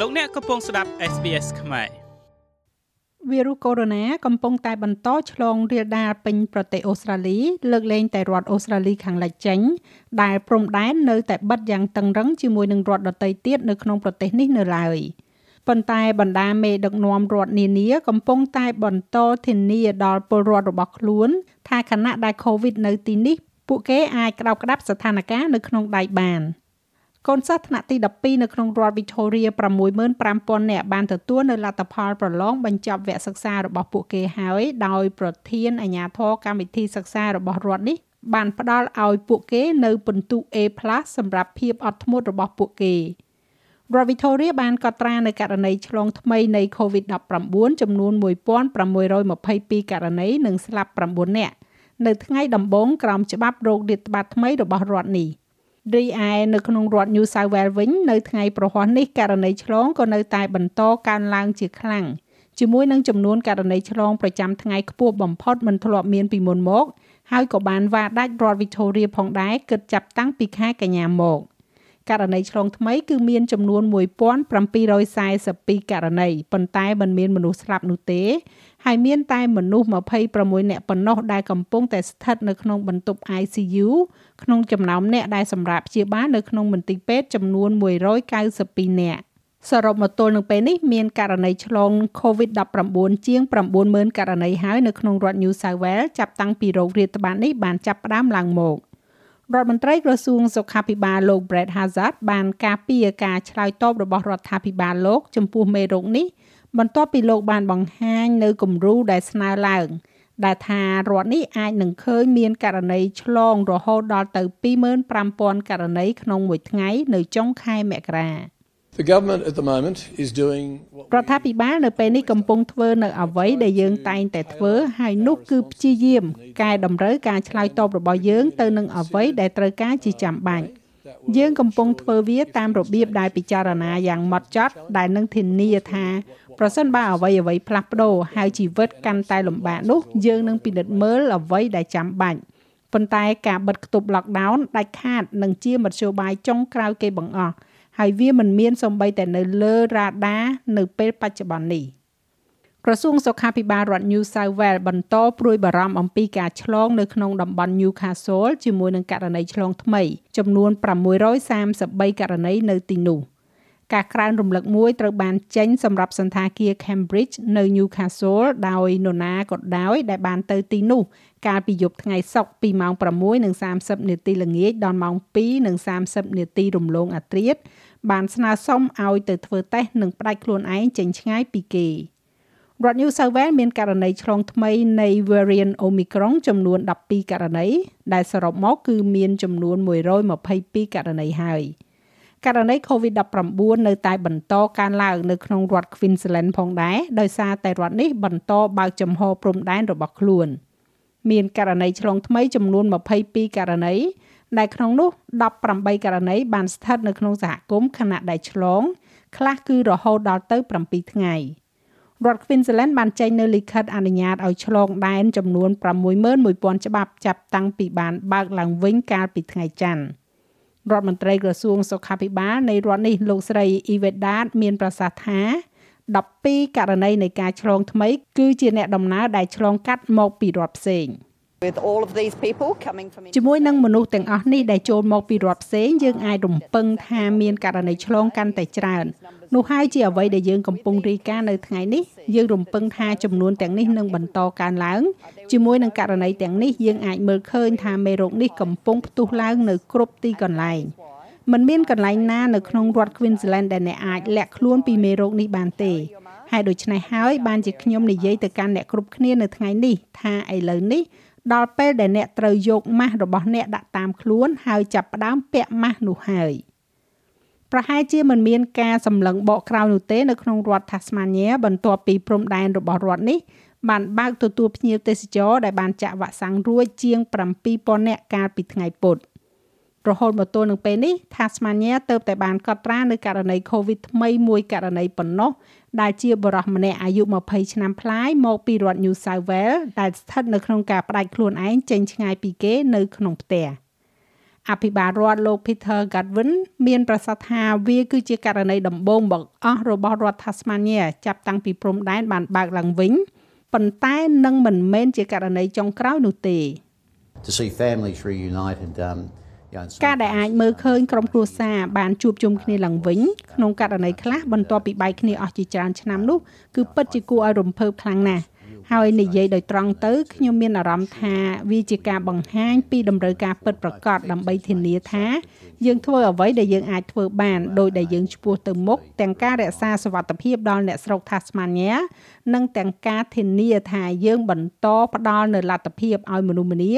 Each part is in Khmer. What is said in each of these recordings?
លោកអ្នកកំពុងស្ដាប់ SBS ខ្មែរវីរុសកូវីដ -19 កំពុងតែបន្តឆ្លងរាលដាលពេញប្រទេសអូស្ត្រាលី លើកលែងតែរដ្ឋអូស្ត្រាលីខាងលិចចេញដែលព្រំដែននៅតែបិទយ៉ាងតឹងរឹងជាមួយនឹងរដ្ឋដទៃទៀតនៅក្នុងប្រទេសនេះនៅឡើយប៉ុន្តែបណ្ដាមេដឹកនាំរដ្ឋនានាកំពុងតែបន្តធានាដល់ពលរដ្ឋរបស់ខ្លួន ថាខណៈដែល COVID នៅទីនេះ ពួកគេអាចក្តោបក្តាប់ស្ថានភាពនៅក្នុងដៃបាន។ កូនសិស្សថ្នាក់ទី12នៅក្នុងរដ្ឋ Victoria 65000នាក់បានទទួលនៅលទ្ធផលប្រឡងបញ្ចប់វគ្គសិក្សារបស់ពួកគេហើយដោយប្រធានអាជ្ញាធរកម្មវិធីសិក្សារបស់រដ្ឋនេះបានផ្ដល់ឲ្យពួកគេនៅពិន្ទុ A+ សម្រាប់ភាពអត់ធ្មត់របស់ពួកគេរដ្ឋ Victoria បានកត់ត្រានៅករណីឆ្លងថ្មីនៃ COVID-19 ចំនួន1622ករណីនិងស្លាប់9នាក់នៅថ្ងៃដំបូងក្រោមច្បាប់រោគរាតត្បាតថ្មីរបស់រដ្ឋនេះ។ រីឯនៅក្នុងរដ្ឋ New South Wales វិញនៅថ្ងៃប្រហ័សនេះករណីឆ្លងក៏នៅតែបន្តកើនឡើងជាខ្លាំងជាមួយនឹងចំនួនករណីឆ្លងប្រចាំថ្ងៃខ្ពស់បំផុតមិនធ្លាប់មានពីមុនមក ហើយក៏បានវាដាច់រដ្ឋ Victoria ផងដែរគិតចាប់តាំងពីខែកញ្ញាមក ករណីឆ្លងថ្មីគឺមានចំនួន1742ករណីប៉ុន្តែមិនមានមនុស្សស្លាប់នោះទេហើយមានតែមនុស្ស26នាក់ប៉ុណ្ណោះដែលកំពុងតែស្ថិតនៅក្នុងបន្ទប់ ICU ក្នុងចំណោមអ្នកដែលសម្រាប់ព្យាបាលនៅក្នុងមន្ទីរពេទ្យចំនួន192នាក់សរុបមកទល់នឹងពេលនេះមានករណីឆ្លង COVID-19 ជាង90000ករណីហើយនៅក្នុងរដ្ឋ New South Wales ចាប់តាំងពីโรគរាតត្បាតនេះបានចាប់ផ្ដើមឡើងមក រដ្ឋមន្ត្រីក្រសួងសុខាភិបាលលោក Brett Hazard បានការពារការឆ្លើយតបរបស់រដ្ឋាភិបាលលោក ចំពោះមេរោគនេះបន្ទាប់ពីលោកបានបង្ហាញនៅគំរូដែលស្នើឡើងដែលថារដ្ឋនេះអាចនឹងឃើញមានករណីឆ្លងរហូតដល់ទៅ25,000ករណីក្នុងមួយថ្ងៃនៅចុងខែមករា The government at the moment is doing រដ្ឋាភិបាលនៅពេលនេះកំពុងធ្វើនៅអ្វីដែលយើងតែងតែធ្វើហើយនោះគឺព្យាយាមកែតម្រូវការឆ្លើយតបរបស់យើងទៅនឹងអ្វីដែលត្រូវការជាចាំបាច់យើងកំពុងធ្វើវាតាមរបៀបដែលពិចារណាយ៉ាងម៉ត់ចត់ដែលនឹងធានាថាប្រសិនបើអ្វីអ្វីផ្លាស់ប្ដូរហើយជីវិតកាន់តែលំបាកនោះយើងនឹងពិនិត្យមើលអ្វីដែលចាំបាច់ប៉ុន្តែការបិទគប់ lockdown ដាច់ខាតនឹងជាមធ្យោបាយចុងក្រោយគេបង្អស់ ហើយវាមិនមានសំបីតែនៅលើរ៉ាដានៅពេលបច្ចុប្បន្ននេះក្រសួងសុខាភិបាលរដ្ឋ New South Wales បន្តព្រួយបារម្ភអំពីការឆ្លងនៅក្នុងតំបន់ Newcastle ជាមួយនឹងករណីឆ្លងថ្មី ចំនួន633ករណីនៅទីនោះ។ការក្រើនរំលឹកមួយត្រូវបានចេញសម្រាប់សន្តាគារ Cambridge នៅ Newcastle ដោយនរណាក៏ដោយដែលបានទៅទីនោះកាលពីយប់ថ្ងៃសុក្រពីម៉ោង6:30នាទីល្ងាចដល់ម៉ោង2:30នាទីរំលងអាធ្រាត្រ បានស្នើសុំឲ្យទៅធ្វើតេស្តនិងផ្ដាច់ខ្លួនឯងចេញឆ្ងាយពីគេរដ្ឋ New South Wales មានករណីឆ្លងថ្មីនៃ variant Omicron ចំនួន12ករណីដែលសរុបមកគឺមានចំនួន122ករណីហើយ។ករណី COVID-19 នៅតែបន្តកើនឡើងនៅក្នុងរដ្ឋ Queensland ផងដែរដោយសារតែរដ្ឋនេះបន្តបើកចំហព្រំដែនរបស់ខ្លួន មានករណីឆ្លងថ្មីចំនួន22ករណី ដែលក្នុងនោះ18ករណីបានស្ថិតនៅក្នុងសហគមន៍ខណៈដែលឆ្លងខ្លះគឺរហូតដល់ទៅ7ថ្ងៃរដ្ឋ Queensland បានចេញនៅលិខិតអនុញ្ញាតឲ្យឆ្លងដែនចំនួន61000ច្បាប់ចាប់តាំងពីបានបើកឡើងវិញកាលពីថ្ងៃច័ន្ទរដ្ឋមន្ត្រីក្រសួងសុខាភិបាលនៃរដ្ឋនេះលោកស្រីអ៊ីវេដាតមានប្រសាសន៍ថា12ករណីនៃការឆ្លងថ្មី គឺជាអ្នកដំណើរដែលឆ្លងកាត់មកពីរដ្ឋផ្សេង with all of these people coming from ជាមួយនឹងមនុស្សទាំងអស់នេះដែលចូលមកពីរដ្ឋផ្សេងយើងអាចរំពឹងថាមានករណីឆ្លងកាន់តែច្រើននោះហើយជាអ្វីដែលយើងកំពុងរាយការណ៍នៅថ្ងៃនេះយើងរំពឹងថាចំនួនទាំងនេះនឹងបន្តកើនឡើងជាមួយនឹងករណីទាំងនេះយើងអាចមើលឃើញថាមេរោគនេះកំពុងផ្ទុះឡើងនៅគ្រប់ទីកន្លែងมันមានកន្លែងណានៅក្នុងរដ្ឋ Queensland ដែលអ្នកអាចលាក់ខ្លួនពីមេរោគនេះបានទេហើយដូច្នេះហើយបានជាខ្ញុំនិយាយទៅកាន់អ្នកគ្រប់គ្នានៅថ្ងៃនេះថាឥឡូវនេះ ដល់ពេលដែលអ្នកត្រូវយកម៉ាស់របស់អ្នកដាក់តាមខ្លួនហើយចាប់ផ្ដើមពាក់ម៉ាស់នោះហើយប្រហែលជាមិនមានការសម្លឹងបកក្រោយនោះទេនៅក្នុងរដ្ឋ Tasmania បន្ទាប់ពីព្រំដែនរបស់រដ្ឋនេះបានបើកទទួលភ្ញៀវទេសចរដែលបានចាក់វ៉ាក់សាំងរួចជាង7000នាក់កាលពីថ្ងៃពុធ រហូតមកទល់នឹងពេលនេះ Tasmania ទៅតែបានកត់ត្រានៅករណី COVID ថ្មីមួយករណីប៉ុណ្ណោះដែលជាបរិសម្នាក់អាយុ20ឆ្នាំប្លាយមកពីរដ្ឋ New South Wales ដែលស្ថិតនៅក្នុងការផ្ដាច់ខ្លួនឯងចេញឆ្ងាយពីគេនៅក្នុងផ្ទះអភិបាលរដ្ឋលោក Peter Godwin មានប្រសាសន៍ថាវាគឺជាករណីដំបូងបង្អស់របស់រដ្ឋ Tasmania ចាប់តាំងពីព្រំដែនបានបើកឡើងវិញប៉ុន្តែនឹងមិនមែនជាករណីចុងក្រោយនោះទេ to see families reunited um ការដែលអាចមើលឃើញក្រុមគ្រួសារបានជួបជុំគ្នាឡើងវិញក្នុងករណីខ្លះបន្ទាប់ពីបែកគ្នាអស់ជាច្រើនឆ្នាំនោះគឺពិតជាគួរឲ្យរំភើបខ្លាំងណាស់ ហើយនិយាយដោយត្រង់ទៅខ្ញុំមានអារម្មណ៍ថាវាជាការបង្ហាញពីតម្រូវការពិតប្រាកដដើម្បីធានាថា យើងធ្វើអ្វីដែលយើងអាចធ្វើបានដោយដែលយើងឆ្ពោះទៅមុខទាំងការរក្សាសវត្ថិភាពដល់អ្នកស្រុក Tasmania និងទាំងការធានាថាយើងបន្តផ្ដល់នូវលទ្ធភាពឲ្យមនុស្សម្នា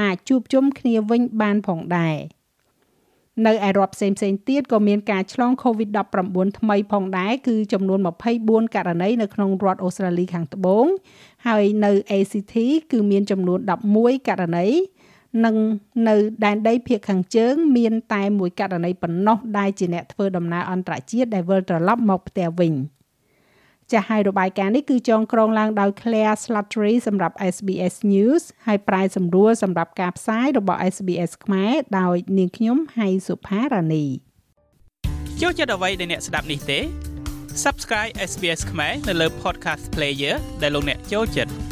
អាចជួបជុំគ្នាវិញបានផងដែរ នៅឯរដ្ឋផ្សេងផ្សេងទៀតក៏មានការឆ្លង COVID-19 ថ្មីផងដែរគឺចំនួន24ករណីនៅក្នុងរដ្ឋអូស្ត្រាលីខាងត្បូង ហើយនៅ ACT គឺមានចំនួន11ករណីនិងនៅដែនដីភាគខាងជើង មានតែមួយករណីប៉ុណ្ណោះដែលជាអ្នកធ្វើដំណើរអន្តរជាតិដែលវិលត្រឡប់មកផ្ទះវិញ។ ចាស់ហើយរបាយការណ៍នេះគឺចងក្រងឡើងដោយ Claire Slattery សម្រាប់ SBS News ហើយប្រាយសម្រួលសម្រាប់ការផ្សាយរបស់ SBS ខ្មែរដោយនាងខ្ញុំហៃសុផារ៉ានីចូលចិត្តអ្វីដែលអ្នកស្ដាប់នេះទេ Subscribe SBS ខ្មែរនៅលើ Podcast Player ដែលលោកអ្នកចូលចិត្ត